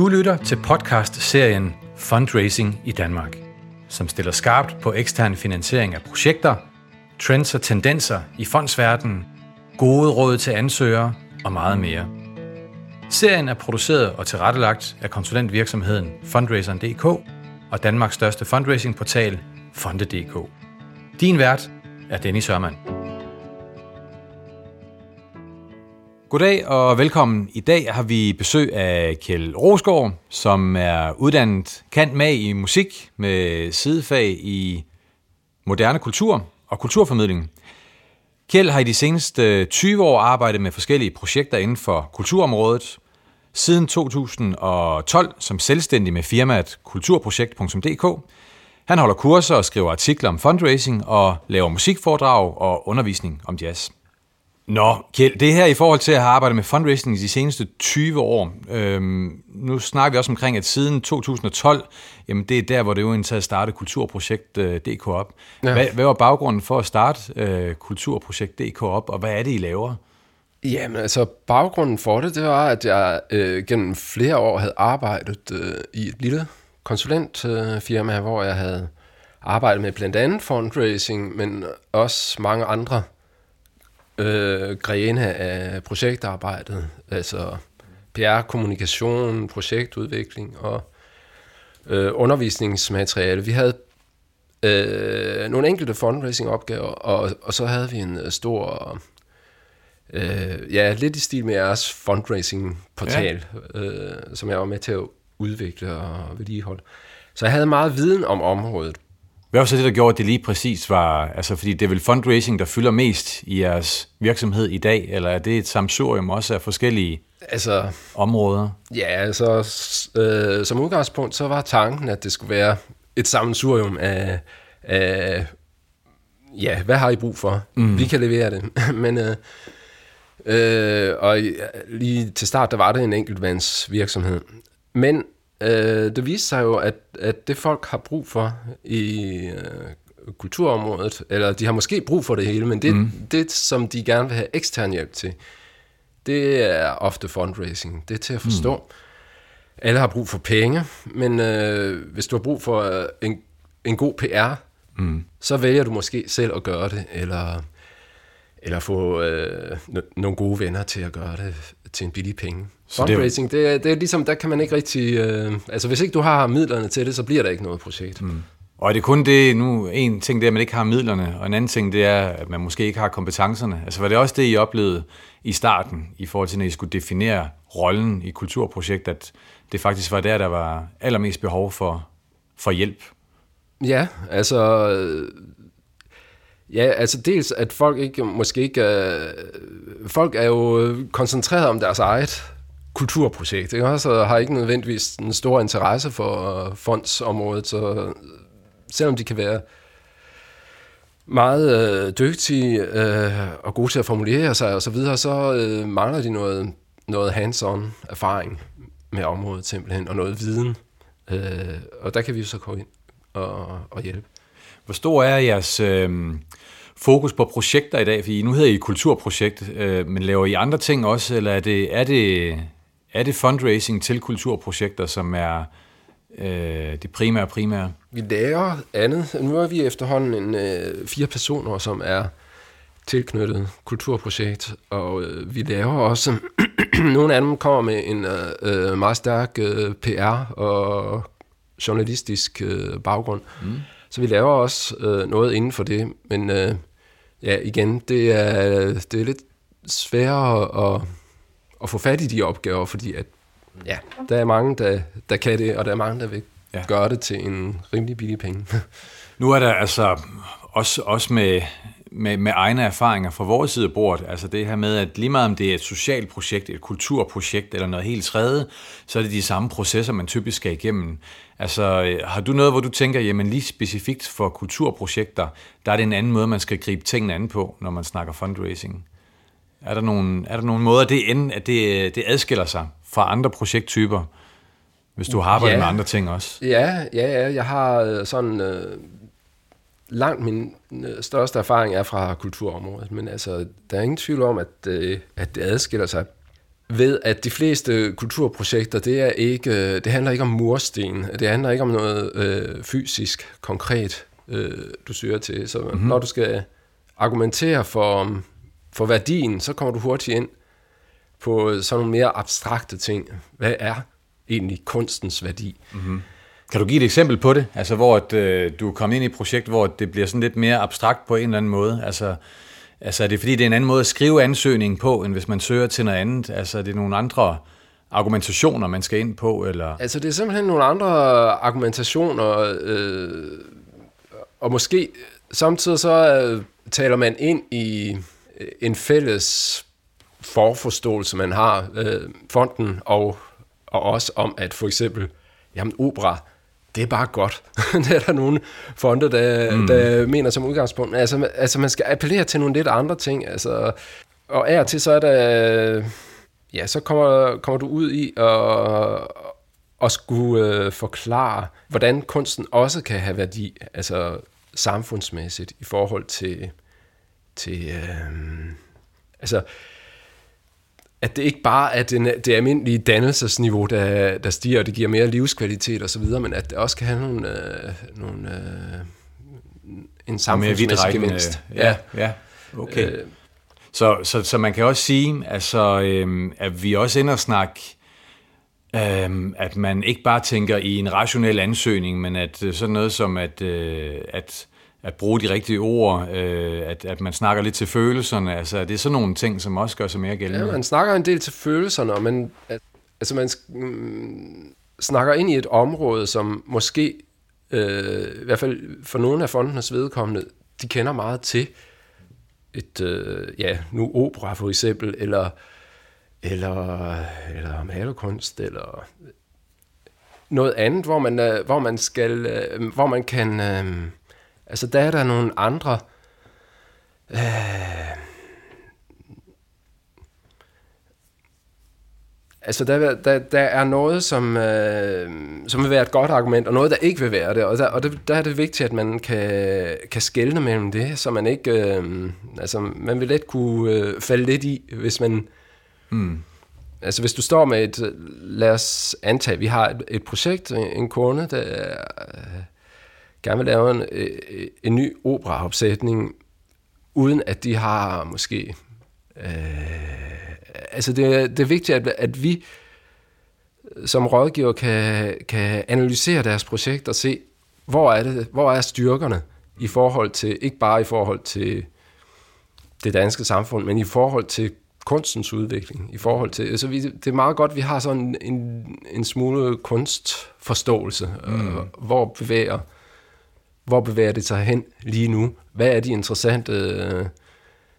Du lytter til podcast-serien Fundraising i Danmark, som stiller skarpt på ekstern finansiering af projekter, trends og tendenser i fondsverdenen, gode råd til ansøgere og meget mere. Serien er produceret og tilrettelagt af konsulentvirksomheden Fundraiseren.dk og Danmarks største fundraisingportal Fonde.dk. Din vært er Dennis Sørmann. Goddag og velkommen. I dag har vi besøg af Kjell Rosgaard, som er uddannet kant mag i musik med sidefag i moderne kultur og kulturformidling. Kjell har i de seneste 20 år arbejdet med forskellige projekter inden for kulturområdet. Siden 2012 som selvstændig med firmaet kulturprojekt.dk. Han holder kurser og skriver artikler om fundraising og laver musikforedrag og undervisning om jazz. Nå, Kjeld, det her i forhold til at have arbejdet med fundraising i de seneste 20 år. Øhm, nu snakker vi også omkring, at siden 2012, jamen det er der, hvor det jo egentlig startede Kulturprojekt.dk øh, op. Ja. Hvad, hvad var baggrunden for at starte øh, Kulturprojekt.dk op, og hvad er det, I laver? Jamen altså, baggrunden for det, det var, at jeg øh, gennem flere år havde arbejdet øh, i et lille konsulentfirma, øh, hvor jeg havde arbejdet med blandt andet fundraising, men også mange andre øh, grene af projektarbejdet, altså PR, kommunikation, projektudvikling og øh, undervisningsmateriale. Vi havde øh, nogle enkelte fundraising-opgaver, og, og så havde vi en øh, stor, øh, ja, lidt i stil med jeres fundraising-portal, ja. øh, som jeg var med til at udvikle og vedligeholde. Så jeg havde meget viden om området. Hvad var så det, der gjorde, at det lige præcis var, altså fordi det er vel fundraising, der fylder mest i jeres virksomhed i dag, eller er det et samsurium også af forskellige altså, områder? Ja, altså øh, som udgangspunkt, så var tanken, at det skulle være et sammensurium af, af ja, hvad har I brug for? Mm. Vi kan levere det. Men, øh, øh, og lige til start, der var det en enkeltvands virksomhed. Men øh, det viste sig jo, at, at det folk har brug for i øh, kulturområdet, eller de har måske brug for det hele, men det, mm. det som de gerne vil have ekstern hjælp til, det er ofte fundraising. Det er til at forstå. Mm. Alle har brug for penge, men øh, hvis du har brug for øh, en, en god PR, mm. så vælger du måske selv at gøre det, eller, eller få øh, nogle gode venner til at gøre det til en billig penge. Så Fundraising, det, er, det er ligesom, der kan man ikke rigtig... Øh, altså, hvis ikke du har midlerne til det, så bliver der ikke noget projekt. Mm. Og er det kun det, nu en ting det er, at man ikke har midlerne, og en anden ting det er, at man måske ikke har kompetencerne. Altså var det også det, I oplevede i starten, i forhold til, når I skulle definere rollen i kulturprojekt, at det faktisk var der, der var allermest behov for, for hjælp? Ja, altså... Ja, altså dels, at folk ikke, måske ikke... Øh, folk er jo koncentreret om deres eget kulturprojekt, ikke? så har ikke nødvendigvis en stor interesse for øh, fondsområdet, så øh, selvom de kan være meget øh, dygtige øh, og gode til at formulere sig og så videre, så øh, mangler de noget, noget hands-on erfaring med området simpelthen, og noget viden. Øh, og der kan vi jo så komme ind og, og hjælpe. Hvor stor er jeres øh, fokus på projekter i dag? Fordi nu hedder I kulturprojekt, øh, men laver I andre ting også, eller er det, er det er det fundraising til kulturprojekter, som er øh, det primære primære? Vi laver andet. Nu er vi efterhånden en, øh, fire personer, som er tilknyttet kulturprojekt, og øh, vi laver også, nogle af dem kommer med en øh, meget stærk øh, PR og journalistisk øh, baggrund. Mm. Så vi laver også øh, noget inden for det, men øh, ja, igen, det er, det er lidt sværere at at få fat i de opgaver, fordi at, ja, der er mange, der, der kan det, og der er mange, der vil ja. gøre det til en rimelig billig penge. nu er der altså også, også med, med, med egne erfaringer fra vores side af bordet, altså det her med, at lige meget om det er et socialt projekt, et kulturprojekt eller noget helt tredje, så er det de samme processer, man typisk skal igennem. Altså, har du noget, hvor du tænker, jamen lige specifikt for kulturprojekter, der er det en anden måde, man skal gribe tingene an på, når man snakker fundraising? Er der nogle, er der nogle måder, det, end, at det, det adskiller sig fra andre projekttyper, hvis du har arbejdet ja. med andre ting også? Ja, ja, ja. Jeg har øh, sådan... Øh, langt min øh, største erfaring er fra kulturområdet, men altså, der er ingen tvivl om, at, øh, at det adskiller sig ved, at de fleste kulturprojekter, det, er ikke, det handler ikke om mursten. Det handler ikke om noget øh, fysisk, konkret, øh, du søger til. Så mm-hmm. når du skal argumentere for, for værdien, så kommer du hurtigt ind på sådan nogle mere abstrakte ting. Hvad er egentlig kunstens værdi? Mm-hmm. Kan du give et eksempel på det? Altså, hvor at, øh, du er kommet ind i et projekt, hvor det bliver sådan lidt mere abstrakt på en eller anden måde? Altså, altså er det fordi, det er en anden måde at skrive ansøgningen på, end hvis man søger til noget andet? Altså, er det nogle andre argumentationer, man skal ind på? Eller? Altså, det er simpelthen nogle andre argumentationer, øh, og måske samtidig så øh, taler man ind i øh, en fælles forforståelse, man har, øh, fonden og, og også om, at for eksempel, jamen opera, det er bare godt. det er der nogle fonde, der, mm. der mener som udgangspunkt. Altså, altså, man skal appellere til nogle lidt andre ting. Altså, og af og til, så er der... Ja, så kommer, kommer du ud i at, at skulle øh, forklare, hvordan kunsten også kan have værdi, altså samfundsmæssigt, i forhold til... til øh, altså, at det ikke bare er det, det almindelige dannelsesniveau, der, der stiger, og det giver mere livskvalitet osv., men at det også kan have nogle, øh, nogle øh, en samfundsmæssig gevinst. Ja, ja, okay. Øh, så, så, så man kan også sige, altså, øh, at vi også ender og snakke, øh, at man ikke bare tænker i en rationel ansøgning, men at øh, sådan noget som, at, øh, at at bruge de rigtige ord, øh, at, at man snakker lidt til følelserne. Altså, det er sådan nogle ting, som også gør sig mere gældende. Ja, man snakker en del til følelserne, og man, altså man mm, snakker ind i et område, som måske, øh, i hvert fald for nogle af fondenes vedkommende, de kender meget til et, øh, ja, nu opera for eksempel, eller, eller, eller malerkunst, eller noget andet, hvor man, øh, hvor man skal, øh, hvor man kan... Øh, Altså, der er der nogle andre... Øh, altså, der, der, der er noget, som, øh, som vil være et godt argument, og noget, der ikke vil være det. Og der, og det, der er det vigtigt, at man kan, kan skelne mellem det, så man ikke... Øh, altså, man vil let kunne øh, falde lidt i, hvis man... Mm. Altså hvis du står med et, lad os antage, vi har et, et projekt, en kunde, der, gerne vil lave en, øh, en ny operaopsætning, uden at de har måske... Øh, altså det, det er vigtigt, at, at vi som rådgiver kan, kan analysere deres projekt og se, hvor er, det, hvor er styrkerne i forhold til, ikke bare i forhold til det danske samfund, men i forhold til kunstens udvikling, i forhold til, altså vi, det er meget godt, at vi har sådan en, en smule kunstforståelse, mm. øh, hvor bevæger hvor bevæger det sig hen lige nu? Hvad er de interessante øh,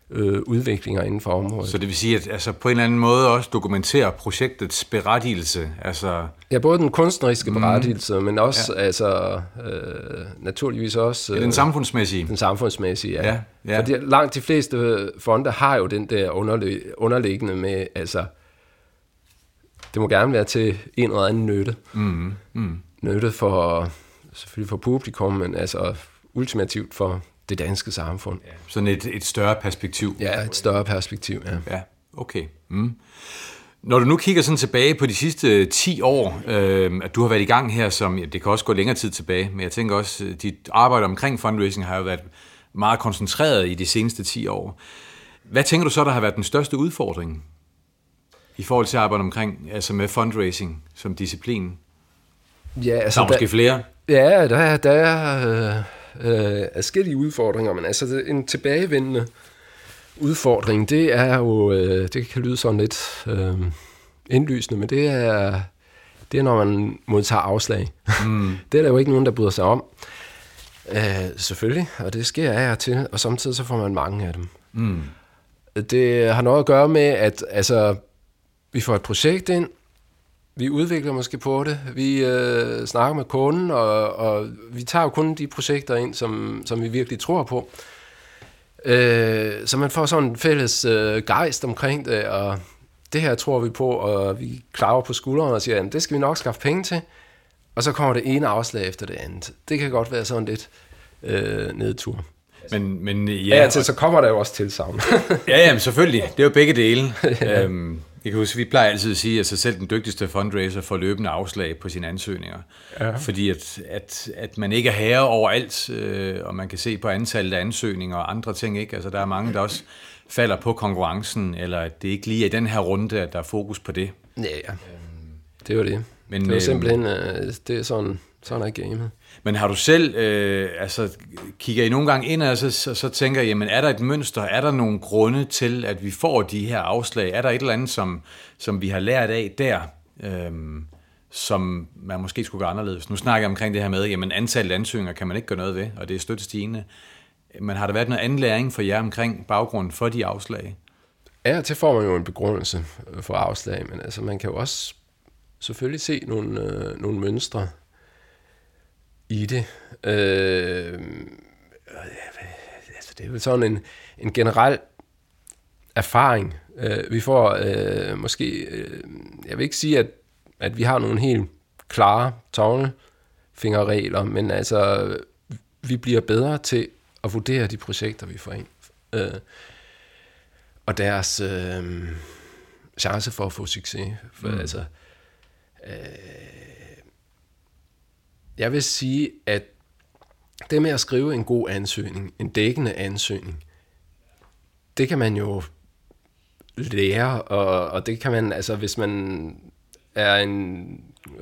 øh, udviklinger inden for området? Så det vil sige, at altså, på en eller anden måde også dokumentere projektets berettigelse? Altså... Ja, både den kunstneriske mm. berettigelse, men også ja. altså, øh, naturligvis også... Øh, ja, den samfundsmæssige. Den samfundsmæssige, ja. ja, ja. Fordi langt de fleste fonde har jo den der underlig, underliggende med, altså, det må gerne være til en eller anden nytte. Mm. Mm. Nytte for selvfølgelig for publikum, men altså ultimativt for det danske samfund. Ja, sådan et, et større perspektiv. Ja, et større perspektiv, ja. Ja, okay. Mm. Når du nu kigger sådan tilbage på de sidste 10 år, øh, at du har været i gang her, som ja, det kan også gå længere tid tilbage, men jeg tænker også, at dit arbejde omkring fundraising har jo været meget koncentreret i de seneste 10 år. Hvad tænker du så, der har været den største udfordring i forhold til at arbejde omkring, altså med fundraising som disciplin? Ja, altså, der er måske der, flere. Ja, der er, der er øh, øh, forskellige udfordringer, men altså en tilbagevendende udfordring, det er jo, øh, det kan lyde sådan lidt øh, indlysende, men det er, det er, når man modtager afslag. Mm. det er der jo ikke nogen, der bryder sig om. Øh, selvfølgelig, og det sker af og til, og samtidig så får man mange af dem. Mm. Det har noget at gøre med, at altså, vi får et projekt ind, vi udvikler måske på det. Vi øh, snakker med kunden, og, og vi tager jo kun de projekter ind, som, som vi virkelig tror på. Øh, så man får sådan en fælles øh, gejst omkring det, og det her tror vi på, og vi klarer på skuldrene og siger, at det skal vi nok skaffe penge til. Og så kommer det ene afslag efter det andet. Det kan godt være sådan lidt øh, nedtur. Men, men ja, ja til, så kommer der jo også tilsavn. ja, jamen selvfølgelig. Det er jo begge dele. ja. øhm, Jeg kan huske, vi plejer altid at sige, at selv den dygtigste fundraiser får løbende afslag på sine ansøgninger. Ja. Fordi at, at, at man ikke er herre over alt, øh, og man kan se på antallet af ansøgninger og andre ting. ikke. Altså, der er mange, der også falder på konkurrencen, eller at det ikke lige er i den her runde, at der er fokus på det. Ja, ja. Det var det. Men, det var simpelthen, øh, det er sådan, sådan er gamet. Men har du selv, øh, altså kigger I nogle gange ind og så, så, så tænker, jamen er der et mønster, er der nogle grunde til, at vi får de her afslag? Er der et eller andet, som, som vi har lært af der, øh, som man måske skulle gøre anderledes? Nu snakker jeg omkring det her med, jamen antallet ansøgninger kan man ikke gøre noget ved, og det er støttestigende. Men har der været noget anden læring for jer omkring baggrunden for de afslag? Ja, til får man jo en begrundelse for afslag, men altså man kan jo også selvfølgelig se nogle, øh, nogle mønstre i det. Øh, altså det er jo sådan en, en generel erfaring. Øh, vi får øh, måske, øh, jeg vil ikke sige, at, at vi har nogle helt klare tavlefingerregler, men altså, vi bliver bedre til at vurdere de projekter, vi får ind. Øh, og deres øh, chance for at få succes. For, mm. altså, øh, jeg vil sige, at det med at skrive en god ansøgning, en dækkende ansøgning, det kan man jo lære, og, og det kan man, altså hvis man er en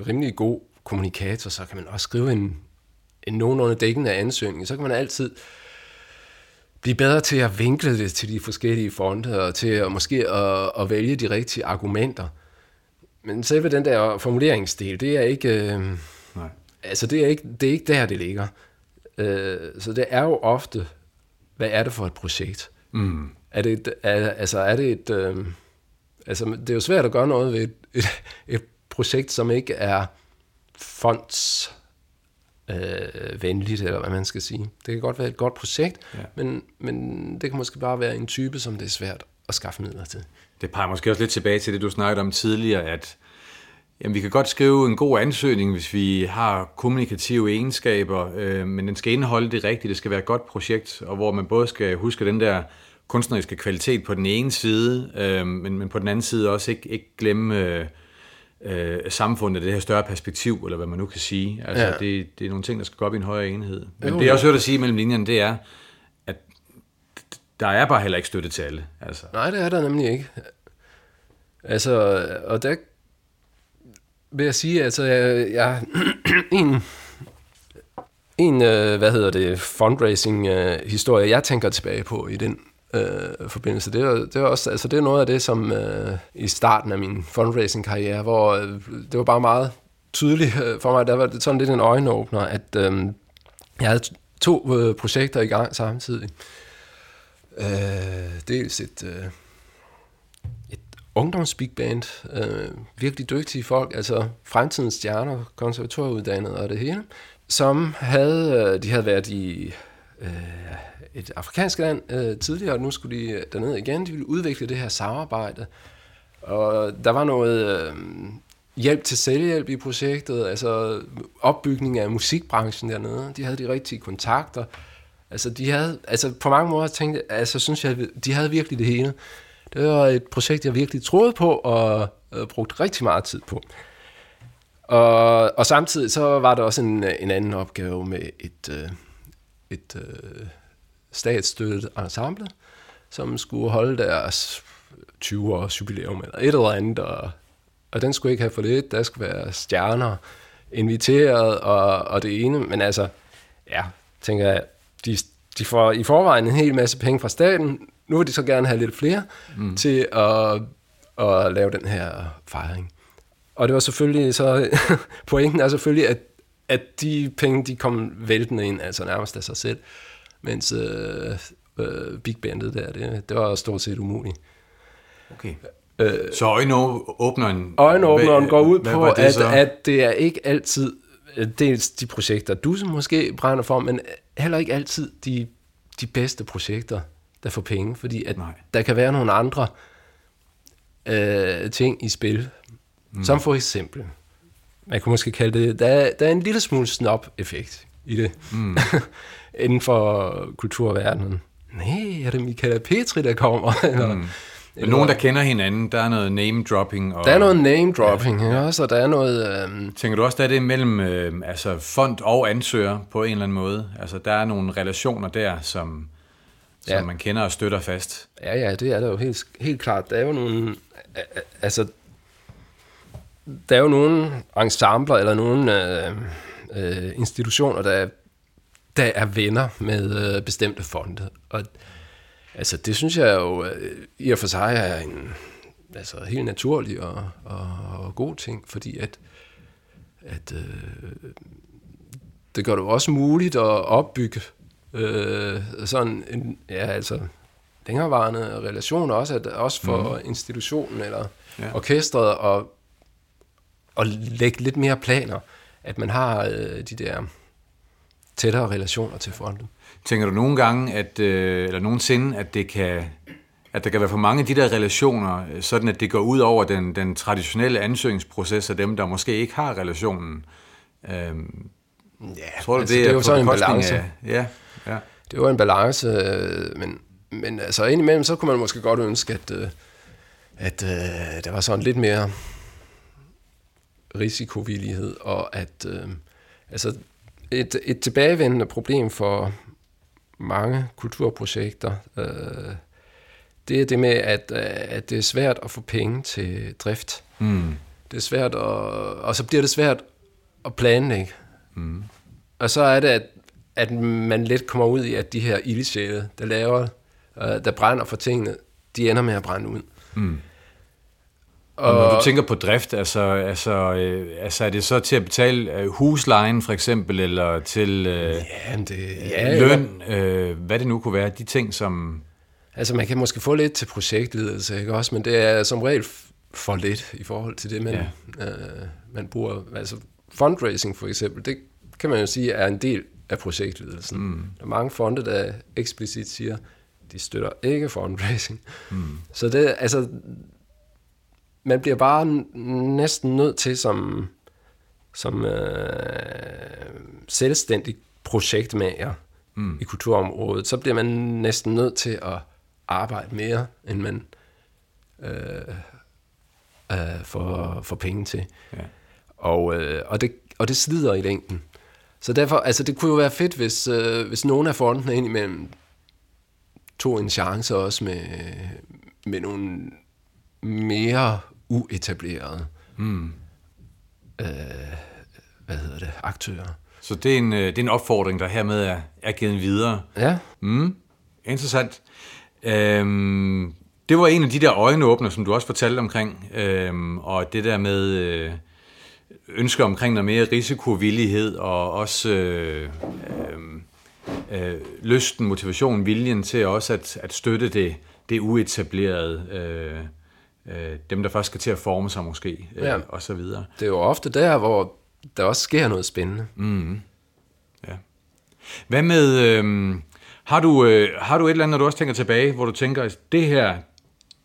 rimelig god kommunikator, så kan man også skrive en, en nogenlunde dækkende ansøgning. Så kan man altid blive bedre til at vinkle det til de forskellige fonde, og til at måske at, at vælge de rigtige argumenter. Men selve den der formuleringsdel, det er ikke... Øh, Altså, det er, ikke, det er ikke der, det ligger. Øh, så det er jo ofte, hvad er det for et projekt? Mm. Er det et, er, altså, er det et... Øh, altså, det er jo svært at gøre noget ved et, et, et projekt, som ikke er fonds øh, venligt, eller hvad man skal sige. Det kan godt være et godt projekt, ja. men, men det kan måske bare være en type, som det er svært at skaffe midler til. Det peger måske også lidt tilbage til det, du snakkede om tidligere, at jamen, vi kan godt skrive en god ansøgning, hvis vi har kommunikative egenskaber, øh, men den skal indeholde det rigtige, det skal være et godt projekt, og hvor man både skal huske den der kunstneriske kvalitet på den ene side, øh, men, men på den anden side også ikke, ikke glemme... Øh, øh, samfundet, det her større perspektiv, eller hvad man nu kan sige. Altså, ja. det, det er nogle ting, der skal gå op i en højere enhed. Men jo, det, jeg også hørt at sige mellem linjerne, det er, at der er bare heller ikke støtte til alle. Altså. Nej, det er der nemlig ikke. Altså, og der vil jeg sige, altså, jeg, jeg en, en, øh, hvad hedder det, fundraising-historie, øh, jeg tænker tilbage på i den øh, forbindelse. Det er, det, er også, altså det er noget af det, som øh, i starten af min fundraising-karriere, hvor øh, det var bare meget tydeligt øh, for mig, der var det sådan lidt en øjenåbner, at øh, jeg havde to øh, projekter i gang samtidig. Øh, dels et, øh, et ungdomsbig band, øh, virkelig dygtige folk, altså fremtidens stjerner, konservatorieuddannede og det hele, som havde, øh, de havde været i øh, et afrikansk land øh, tidligere, og nu skulle de øh, derned igen. De ville udvikle det her samarbejde. Og der var noget øh, hjælp til selvhjælp i projektet, altså opbygning af musikbranchen dernede. De havde de rigtige kontakter. Altså, de havde, altså på mange måder tænkte altså synes jeg, de havde virkelig det hele. Det var et projekt, jeg virkelig troede på, og øh, brugte rigtig meget tid på. Og, og samtidig så var der også en, en anden opgave med et, øh, et øh, statsstøttet ensemble, som skulle holde deres 20 års jubilæum eller et eller andet, og, og den skulle ikke have for lidt, der skulle være stjerner inviteret og, og det ene, men altså, ja, tænker jeg, de, de får i forvejen en hel masse penge fra staten, nu vil de så gerne have lidt flere mm. til at, at lave den her fejring. Og det var selvfølgelig så, pointen er selvfølgelig, at, at de penge, de kom væltende ind, altså nærmest af sig selv mens øh, øh, Big Bandet der, det, det var stort set umuligt. Okay. Øh, så øjenåbneren... Øjenåbneren går ud på, det at, at det er ikke altid dels de projekter, du som måske brænder for, men heller ikke altid de, de bedste projekter, der får penge, fordi at der kan være nogle andre øh, ting i spil, mm. som for eksempel, man kunne måske kalde det, der, der er en lille smule snob-effekt i det. Mm. inden for kulturverdenen. Nej, er det Michaela Petri, der kommer? Eller, mm. Men nogen, der kender hinanden, der er noget name-dropping. Og, Der er noget name-dropping, ja. også, og der er noget... Øh, Tænker du også, der er det mellem øh, altså fond og ansøger på en eller anden måde? Altså, der er nogle relationer der, som, som Ja. man kender og støtter fast. Ja, ja, det er der jo helt, helt klart. Der er jo nogle... Altså, der er jo nogle ensembler eller nogle øh, øh, institutioner, der er, der er venner med øh, bestemte fonde. Og altså, det synes jeg jo øh, i og for sig er en altså, helt naturlig og, og, og god ting, fordi at, at øh, det gør det jo også muligt at opbygge øh, sådan en, ja, altså, længerevarende relationer, også, at, også for mm. institutionen eller Ja. orkestret, og, og lægge lidt mere planer, at man har øh, de der tættere relationer til fonden. Tænker du nogle gange, at, øh, eller nogensinde, at det kan at der kan være for mange af de der relationer, øh, sådan at det går ud over den, den traditionelle ansøgningsproces af dem, der måske ikke har relationen. Øhm, Ja, tror du, altså, det, det er jo sådan en balance. Af, ja, ja. Det jo en balance, øh, men, men altså indimellem, så kunne man måske godt ønske, at, øh, at øh, der var sådan lidt mere risikovillighed, og at øh, altså et, et tilbagevendende problem for mange kulturprojekter, øh, det er det med, at, at det er svært at få penge til drift. Mm. Det er svært, at, og så bliver det svært at planlægge. Mm. Og så er det, at, at man let kommer ud i, at de her ildsjæle, der laver, øh, der brænder for tingene, de ender med at brænde ud. Mm. Og når du tænker på drift, altså, altså, øh, altså er det så til at betale øh, huslejen for eksempel, eller til øh, Ja, men det, ja, løn, øh, hvad det nu kunne være, de ting, som... Altså man kan måske få lidt til projektledelse, ikke også? Men det er som regel for lidt i forhold til det, man, ja. øh, man bruger. Altså fundraising for eksempel, det kan man jo sige er en del af projektledelsen. Mm. Der er mange fonde, der eksplicit siger, de støtter ikke fundraising. Mm. Så det, altså, man bliver bare næsten nødt til som, som øh, selvstændig projektmager mm. i kulturområdet, så bliver man næsten nødt til at arbejde mere, end man øh, øh, får, får penge til. Ja. Og, øh, og, det, og det slider i længden. Så derfor, altså det kunne jo være fedt, hvis, øh, hvis nogle af fondene indimellem tog en chance også med, med nogle mere uetablerede Mm. øh, hvad hedder det, aktører. Så det er, en, øh, det er en opfordring, der hermed er, er givet videre. Ja, Mm. Interessant. Øhm, det var en af de der øjenåbner, som du også fortalte omkring, øhm, og det der med øh, ønsker omkring noget mere risikovillighed, og også øh, øh, øh, lysten, motivationen, viljen til også at, at støtte det, det uetablerede, øh, øh, dem der først skal til at forme sig måske, øh, Ja. og så videre. det er jo ofte der, hvor der også sker noget spændende. Mm. Ja. Hvad med, øh, har, du, øh, har du et eller andet, når du også tænker tilbage, hvor du tænker, at det her,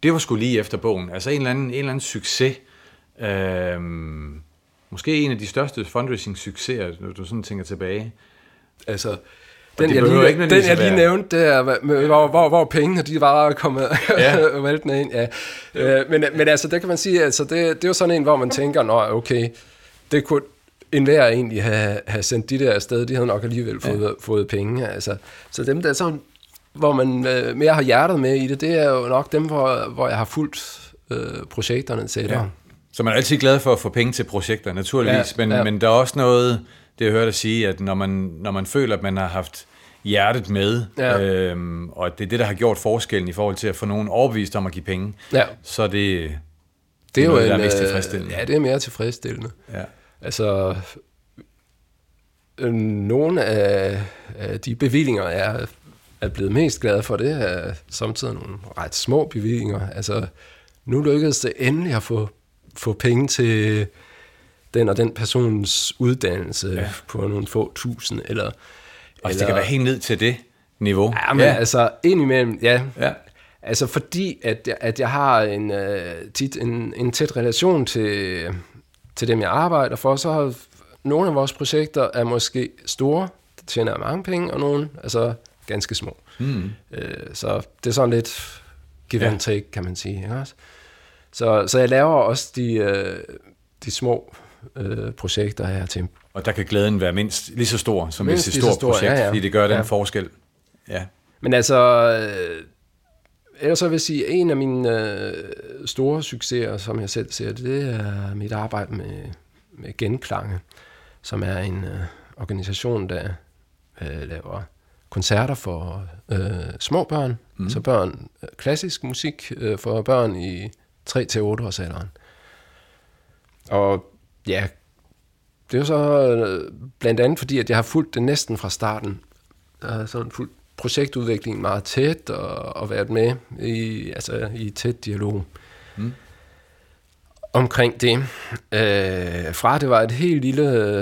det var sgu lige efter bogen, altså en eller anden, en eller anden succes, øh, måske en af de største fundraising-succeser, når du sådan tænker tilbage. Altså, den, jeg behøver lige, ikke den, jeg lige nævnte, det er, hvor, hvor, hvor pengene de var kommet ja. væltende ind. Ja. Øh, men, men altså, det kan man sige, altså, det, det er jo sådan en, hvor man tænker, nå, okay, det kunne enhver egentlig have, have sendt de der afsted, de havde nok alligevel fået, ja. fået penge. Altså, så dem der sådan, hvor man øh, mere har hjertet med i det, det er jo nok dem, hvor, hvor jeg har fulgt øh, projekterne tættere. Ja. Så man er altid glad for at få penge til projekter, naturligvis, Ja, men, ja. men der er også noget, det jeg hørte dig sige, at når man, når man føler, at man har haft hjertet med, Ja. øhm, og at det er det, der har gjort forskellen i forhold til at få nogen overbevist om at give penge, Ja. så er det, Det er jo noget, en, der er mest øh, tilfredsstillende. Ja, det er mere tilfredsstillende. ja. Altså, øh, nogle af, af de bevillinger, jeg er blevet mest glad for, det er samtidig nogle ret små bevillinger. Altså, nu lykkedes det endelig at få, få penge til den og den persons uddannelse Ja. på nogle få tusind, eller... Og det kan være helt ned til det niveau. Ja, men ja. altså indimellem, ja. Ja. Altså fordi, at jeg, at jeg har en, øh, tit en, en tæt relation til, til dem, jeg arbejder for, så har nogle af vores projekter er måske store, tjener mange penge, og nogle altså ganske små. Mm. Øh, så det er sådan lidt give ja. and take, kan man sige. Ikke også? Så, så jeg laver også de, øh, de små øh, projekter her til. Og der kan glæden være mindst lige så stor som mindst et stort stor, projekt, ja, ja. fordi det gør den ja. forskel. Ja. Men altså, øh, ellers så vil jeg sige, en af mine øh, store succeser, som jeg selv ser det, det er mit arbejde med, med Genklange, som er en øh, organisation, der øh, laver koncerter for øh, små børn, mm. så børn, øh, klassisk musik øh, for børn i 3-8 års alderen. Og ja, det er så øh, blandt andet fordi, at jeg har fulgt det næsten fra starten. Jeg har sådan fulgt projektudviklingen meget tæt og, og været med i, altså, i tæt dialog mm. omkring det. Øh, fra det var et helt lille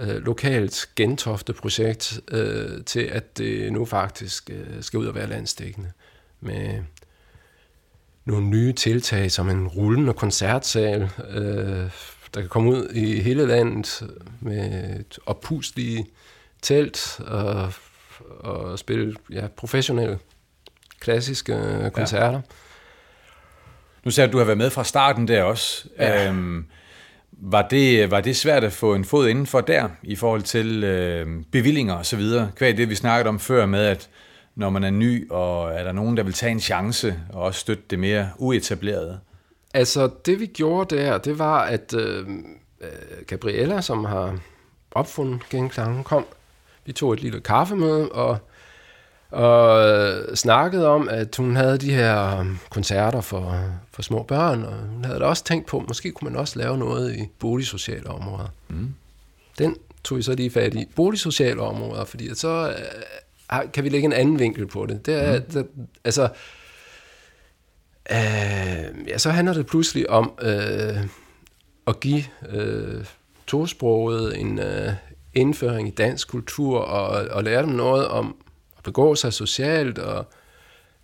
øh, lokalt Gentofte-projekt øh, til at det nu faktisk øh, skal ud og være landsdækkende med nogle nye tiltag som en rullende koncertsal, øh, der kan komme ud i hele landet med et opuslige telt og, og spille ja, professionelle klassiske koncerter. Ja. Nu sagde du, at du har været med fra starten der også. Ja. Øhm, var, det, var det svært at få en fod indenfor der, i forhold til øh, bevillinger og så videre? Hvad det, vi snakkede om før med, at når man er ny, og er der nogen, der vil tage en chance og også støtte det mere uetablerede? Altså, det vi gjorde der, det var, at øh, øh Gabriella, som har opfundet genklangen, kom. Vi tog et lille kaffemøde og, og øh, snakkede om, at hun havde de her øh, koncerter for, for små børn, og hun havde da også tænkt på, at måske kunne man også lave noget i boligsociale områder. Mm. Den tog vi så lige fat i. Boligsociale områder, fordi så kan vi lægge en anden vinkel på det. Det er, mm. det, altså, Øh, ja, så handler det pludselig om øh, at give øh, tosproget en øh, indføring i dansk kultur og, og lære dem noget om at begå sig socialt og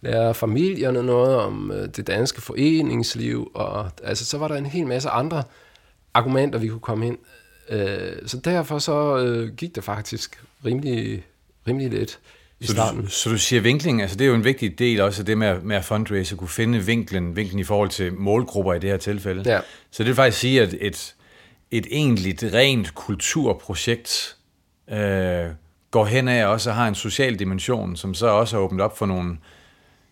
lære familierne noget om øh, det danske foreningsliv. Og, altså, så var der en hel masse andre argumenter, vi kunne komme ind. Øh, så derfor så øh, gik det faktisk rimelig, rimelig i så starten. Du, så du siger vinkling, altså det er jo en vigtig del også af det med, med at fundraise, at kunne finde vinklen, vinklen i forhold til målgrupper i det her tilfælde. Ja. Så det vil faktisk sige, at et, et egentligt rent kulturprojekt øh, går hen af og også har en social dimension, som så også har åbnet op for nogle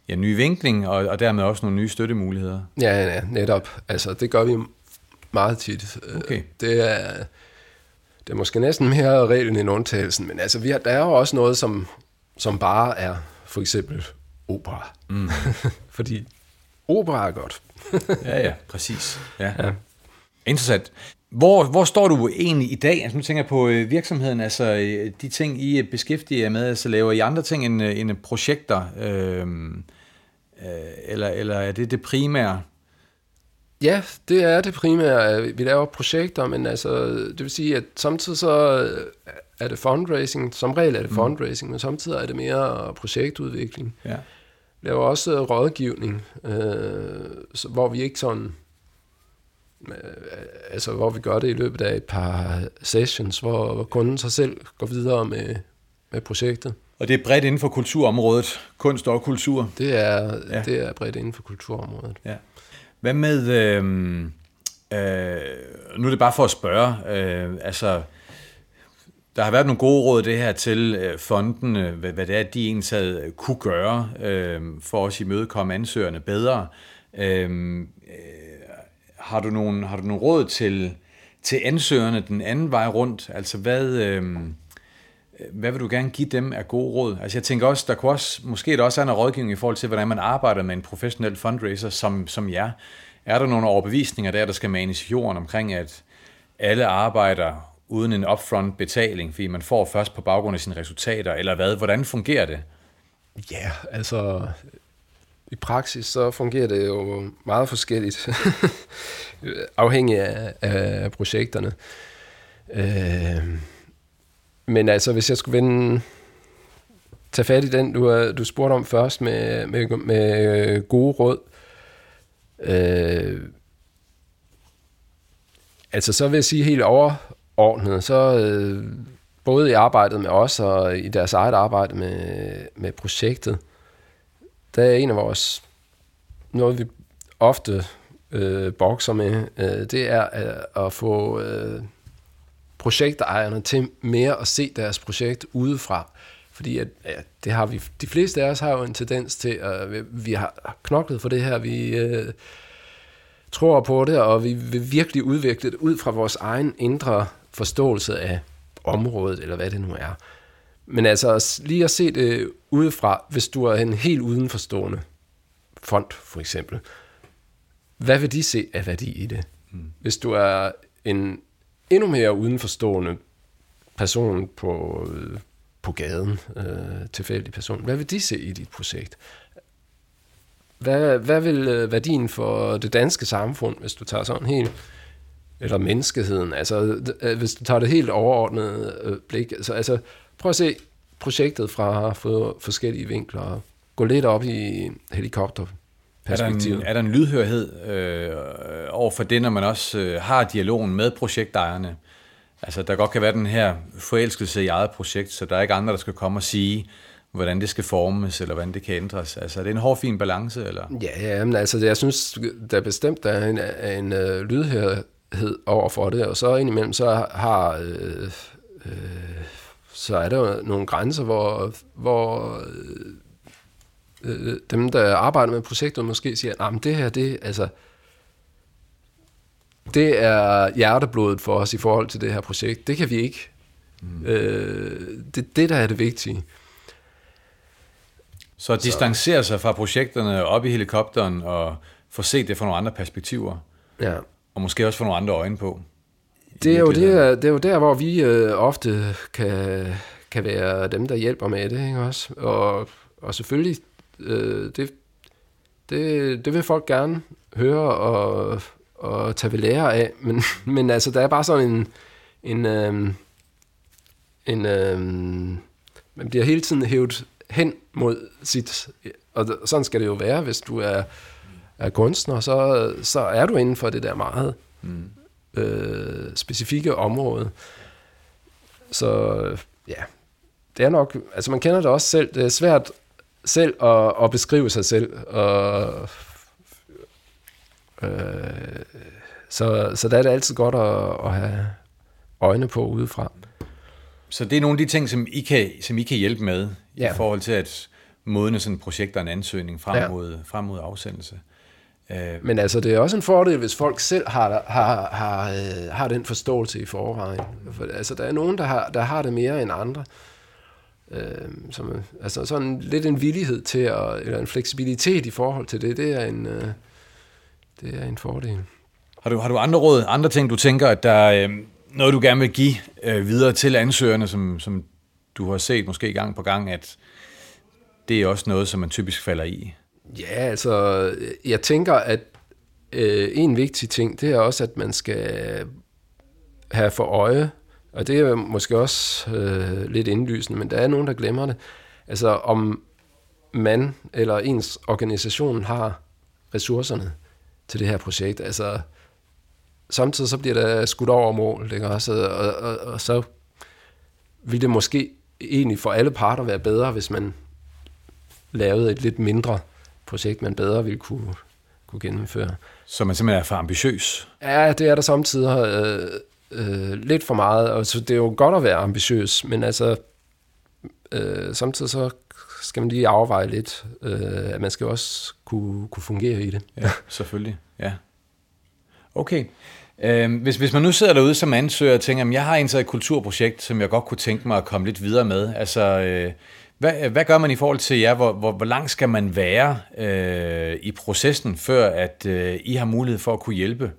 ja, nye vinkling, og, og dermed også nogle nye støttemuligheder. Ja, ja, netop. Altså, det gør vi meget tit. Okay. Det er, det er måske næsten mere reglen end undtagelsen, men altså, vi har, der er jo også noget, som som bare er for eksempel opera. Mm. Fordi opera er godt. ja, ja, præcis. Ja. ja. Interessant. Hvor, hvor står du egentlig i dag? Altså, nu tænker jeg på øh, virksomheden, altså øh, de ting, I beskæftiger jer med, altså laver I andre ting end, øh, end projekter? Øh, eller, eller er det det primære? Ja, det er det primære. Vi laver projekter, men altså, det vil sige, at samtidig så er det fundraising. Som regel er det mm. fundraising, men samtidig er det mere projektudvikling. Ja. Vi laver også rådgivning, øh, hvor vi ikke sådan øh, altså hvor vi gør det i løbet af et par sessions, hvor, hvor kunden sig selv går videre med, med projektet. Og det er bredt inden for kulturområdet, kunst og kultur? Det er, ja. det er bredt inden for kulturområdet. Ja. Hvad med, øh, øh, nu er det bare for at spørge, øh, altså der har været nogle gode råd det her til øh, fonden, øh, hvad, hvad det er, de egentlig øh, kunne gøre øh, for os i imødekomme ansøgerne bedre. Øhm, øh, har, du nogle, har du nogle råd til, til ansøgerne den anden vej rundt? Altså hvad, øh, hvad vil du gerne give dem af gode råd? Altså jeg tænker også, der kunne også, måske der også er en rådgivning i forhold til, hvordan man arbejder med en professionel fundraiser som, som jer. Er der nogle overbevisninger der, der skal manes i jorden omkring, at alle arbejder uden en upfront betaling, fordi man får først på baggrund af sine resultater, eller hvad? Hvordan fungerer det? Ja, altså i praksis så fungerer det jo meget forskelligt, afhængig af, af projekterne. Øh, men altså, hvis jeg skulle vende, tage fat i den, du, du spurgte om først med, med, med øh, gode råd, øh, altså så vil jeg sige helt overordnet, så øh, både i arbejdet med os og i deres eget arbejde med, med projektet, der er en af vores noget vi ofte øh, bokser med, øh, det er at, at få øh, projektejerne til mere at se deres projekt udefra. Fordi at, ja, det har vi, de fleste af os har jo en tendens til, at vi, vi har knoklet for det her, vi øh, tror på det, og vi vil virkelig udvikle det ud fra vores egen indre forståelse af området, eller hvad det nu er. Men altså lige at se det udefra, hvis du er en helt udenforstående fond, for eksempel, hvad vil de se af værdi i det? Mm. Hvis du er en endnu mere udenforstående person på, øh, på gaden, øh, tilfældig person, hvad vil de se i dit projekt? Hvad, hvad vil øh, værdien for det danske samfund, hvis du tager sådan helt, eller menneskeheden, altså øh, hvis du tager det helt overordnede øh, blik, altså, altså prøv at se projektet fra forskellige vinkler, gå lidt op i helikopter er der, en, er der en lydhørhed øh, over for det, når man også øh, har dialogen med projektejerne? Altså, der godt kan være den her forelskelse i eget projekt, så der er ikke andre, der skal komme og sige, hvordan det skal formes, eller hvordan det kan ændres. Altså, er det en hård, fin balance, eller? Ja, ja men altså, jeg synes, der bestemt der er en, en uh, lydhørhed over for det, og så indimellem, så har... Øh, øh, så er der jo nogle grænser, hvor, hvor øh, øh, dem, der arbejder med projektet, måske siger, at nah, det her, det, altså, det er hjerteblodet for os i forhold til det her projekt. Det kan vi ikke. Mm. Øh, det det, der er det vigtige. Så at distancere sig fra projekterne op i helikopteren og få set det fra nogle andre perspektiver. Ja. Og måske også få nogle andre øjne på. Det er, jo det, det er jo der, hvor vi øh, ofte kan, kan være dem, der hjælper med det. Ikke også? Og, og selvfølgelig øh, det, det, det vil folk gerne høre og, og tage ved lære af, men, men altså, der er bare sådan en, en, øh, en øh, man bliver hele tiden hævet hen mod sit, og sådan skal det jo være, hvis du er, er kunstner, så, så er du inden for det der meget mm. øh, specifikke område. Så ja, det er nok, altså man kender det også selv, det er svært selv at, at beskrive sig selv. Og, øh, så, så der er det altid godt at, at have øjne på udefra. Så det er nogle af de ting, som I kan, som I kan hjælpe med ja. i forhold til at modne sådan et projekt og en ansøgning frem, ja. mod, frem mod afsendelse. Øh. Men altså, det er også en fordel, hvis folk selv har, har, har, øh, har den forståelse i forvejen. For, altså, der er nogen, der har, der har det mere end andre. Øh, som, altså sådan lidt en villighed til, at, eller en fleksibilitet i forhold til det, det er en, øh, det er en fordel. Har du, har du andre råd, andre ting, du tænker, at der er øh, noget, du gerne vil give øh, videre til ansøgerne, som, som du har set måske gang på gang, at det er også noget, som man typisk falder i? Ja, altså, jeg tænker, at øh, en vigtig ting, det er også, at man skal have for øje, og det er måske også øh, lidt indlysende, men der er nogen, der glemmer det. Altså om man eller ens organisation har ressourcerne til det her projekt. Altså samtidig så bliver der skudt over mål, ikke også? Og, og, og så vil det måske egentlig for alle parter være bedre, hvis man lavede et lidt mindre projekt, man bedre ville kunne, kunne gennemføre. Så man simpelthen er for ambitiøs? Ja, det er der samtidig. Øh, øh, lidt for meget. Og så det er jo godt at være ambitiøs, men altså øh, samtidig så skal man lige afveje lidt, øh, at man skal også kunne, kunne fungere i det. Ja, selvfølgelig. Ja. Okay. Øh, hvis, hvis man nu sidder derude som ansøger og tænker, at jeg har indtaget et kulturprojekt, som jeg godt kunne tænke mig at komme lidt videre med. Altså, øh, hvad, hvad gør man i forhold til jer? Hvor, hvor, hvor langt skal man være øh, i processen, før at øh, I har mulighed for at kunne hjælpe?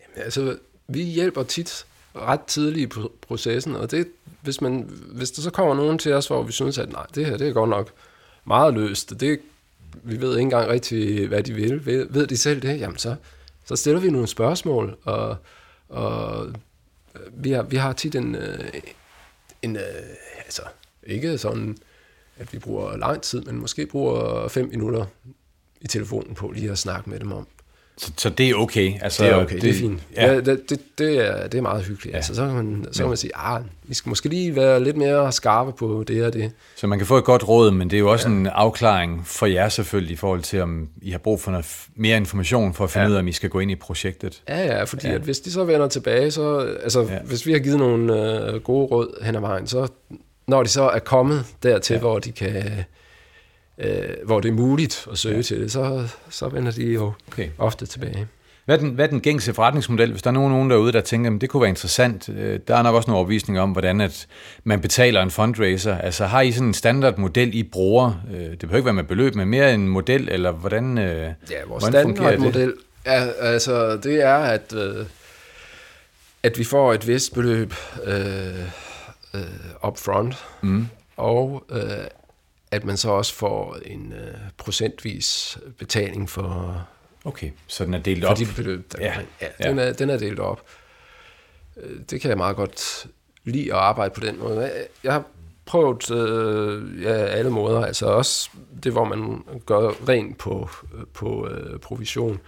Jamen, altså, vi hjælper tit ret tidligt i processen, og det, hvis, man, hvis der så kommer nogen til os, hvor vi synes, at nej, det her det er godt nok meget løst, det, vi ved ikke engang rigtig, hvad de vil, ved, ved de selv det, jamen så, så stiller vi nogle spørgsmål, og, og øh, vi, har, vi har tit en, øh, en øh, altså ikke sådan, at vi bruger lang tid, men måske bruger fem minutter i telefonen på lige at snakke med dem om, så, så det er okay? Altså, det er okay, det, det er fint. Ja. Ja, det, det, det, er, det er meget hyggeligt. Ja. Altså, så kan man, så kan man sige, ah, vi skal måske lige være lidt mere skarpe på det og det. Så man kan få et godt råd, men det er jo også ja. en afklaring for jer selvfølgelig, i forhold til, om I har brug for noget mere information for at finde ja. ud af, om I skal gå ind i projektet. Ja, ja, fordi ja. At hvis de så vender tilbage, så, altså, ja. hvis vi har givet nogle øh, gode råd hen ad vejen, så når de så er kommet dertil, ja. hvor de kan øh, hvor det er muligt at søge ja. til det, så, så vender de jo okay. ofte tilbage. Hvad er, den, hvad er den gængse forretningsmodel, hvis der er nogen, nogen derude, der tænker, at det kunne være interessant? Øh, der er nok også nogle overvisninger om, hvordan at man betaler en fundraiser. Altså har I sådan en standardmodel, I bruger? Øh, det behøver ikke være med beløb, men mere en model, eller hvordan øh, Ja, vores standardmodel er, altså, det er, at, øh, at vi får et vist beløb øh, øh, upfront, mm. og øh, at man så også får en øh, procentvis betaling for... Okay, så den er delt op? For de beløb, der ja. ja, den, Er, den er delt op. Øh, det kan jeg meget godt lide at arbejde på den måde. Jeg har prøvet øh, ja, alle måder, altså også det, hvor man gør rent på, på øh, provision,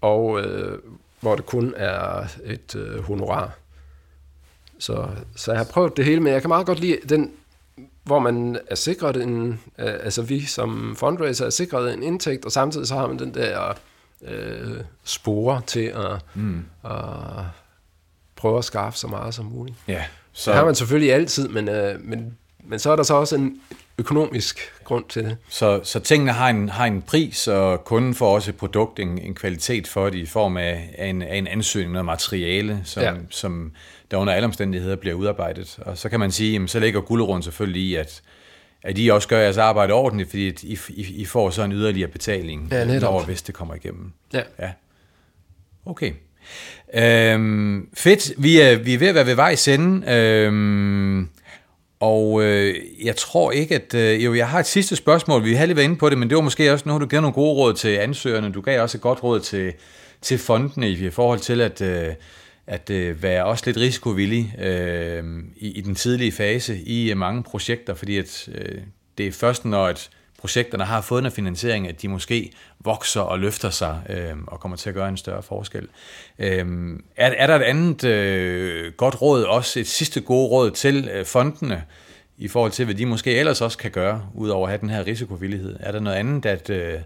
og øh, hvor det kun er et øh, honorar. Så, så jeg har prøvet det hele, men jeg kan meget godt lide den hvor man er sikret en, øh, altså vi som fundraiser er sikret en indtægt, og samtidig så har man den der øh, spore til at, mm. at prøve at skaffe så meget som muligt. Ja, så det har man selvfølgelig altid, men, øh, men, men så er der så også en økonomisk grund til det. Så, så tingene har en, har en pris, og kunden får også et produkt, en, en kvalitet for det i form af, af, en, af en ansøgning, noget materiale, som, ja. som der under alle omstændigheder bliver udarbejdet. Og så kan man sige, jamen, så ligger guldråden selvfølgelig i, at, at I også gør jeres arbejde ordentligt, fordi I, I, I får så en yderligere betaling, ja, netop. når hvis det kommer igennem. Ja. ja. Okay. Øhm, fedt. Vi er, vi er ved at være ved vej sende. Øhm, og øh, jeg tror ikke, at... Øh, jo, jeg har et sidste spørgsmål. Vi har lige været inde på det, men det var måske også, nu har du givet nogle gode råd til ansøgerne. Du gav også et godt råd til, til fondene i forhold til at, øh, at øh, være også lidt risikovillig øh, i, i den tidlige fase i øh, mange projekter, fordi at, øh, det er først, når et projekterne har fået en finansiering, at de måske vokser og løfter sig øh, og kommer til at gøre en større forskel. Øh, er, er der et andet øh, godt råd, også et sidste gode råd til øh, fondene, i forhold til, hvad de måske ellers også kan gøre, udover at have den her risikovillighed? Er der noget andet, at, øh,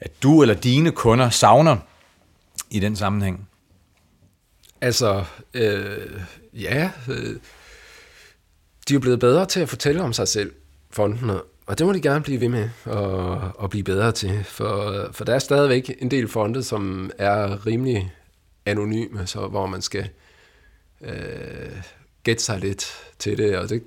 at du eller dine kunder savner i den sammenhæng? Altså, øh, ja, øh, de er jo blevet bedre til at fortælle om sig selv, fondene, og det må de gerne blive ved med at, at blive bedre til, for, for der er stadigvæk en del fonde, som er rimelig anonyme, så hvor man skal øh, gætte sig lidt til det, og det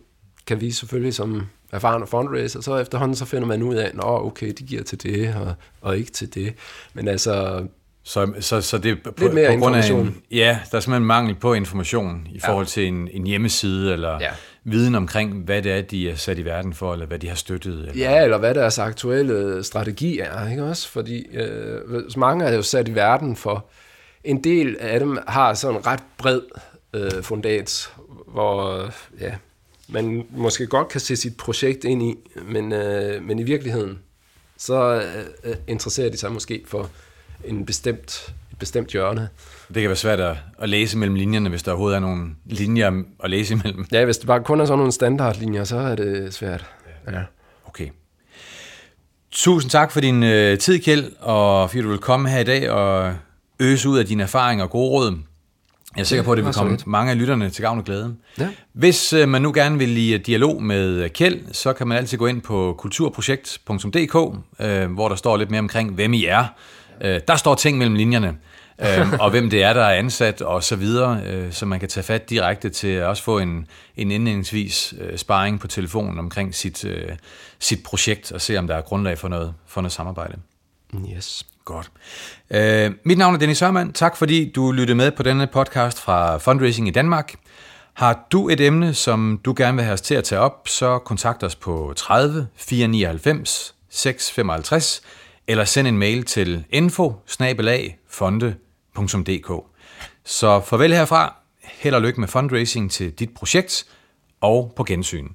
kan vi selvfølgelig som erfarne fundraiser, så efterhånden så finder man ud af, at okay, de giver til det, og, og ikke til det. Men altså, så, så, så det er på, Lidt mere på grund af en, ja, der er simpelthen mangel på information i forhold til en, en hjemmeside, eller ja viden omkring, hvad det er, de er sat i verden for, eller hvad de har støttet. Eller... Ja, eller hvad deres aktuelle strategi er, ikke også? Fordi øh, mange er jo sat i verden for, en del af dem har sådan en ret bred øh, fundat, hvor ja, man måske godt kan se sit projekt ind i, men, øh, men i virkeligheden, så øh, interesserer de sig måske for en bestemt, et bestemt hjørne. Det kan være svært at, at læse mellem linjerne, hvis der overhovedet er nogle linjer at læse imellem. Ja, hvis det bare kun er sådan nogle standardlinjer, så er det svært. Ja. Okay. Tusind tak for din øh, tid, Kjeld, og fordi du vil komme her i dag og øse ud af dine erfaringer og gode råd. Jeg er sikker på, at det vil komme mange af lytterne til gavn og glæde. Ja. Hvis øh, man nu gerne vil i dialog med Kjeld, så kan man altid gå ind på kulturprojekt.dk, øh, hvor der står lidt mere omkring, hvem I er, Øh, der står ting mellem linjerne, øh, og hvem det er, der er ansat og så videre, øh, så man kan tage fat direkte til at også få en, en indledningsvis øh, sparring på telefonen omkring sit, øh, sit projekt, og se om der er grundlag for noget, for noget samarbejde. Yes. Godt. Øh, mit navn er Dennis Sørmand. Tak fordi du lyttede med på denne podcast fra Fundraising i Danmark. Har du et emne, som du gerne vil have os til at tage op, så kontakt os på 30 499 655 eller send en mail til info så farvel herfra. Held og lykke med fundraising til dit projekt og på gensyn.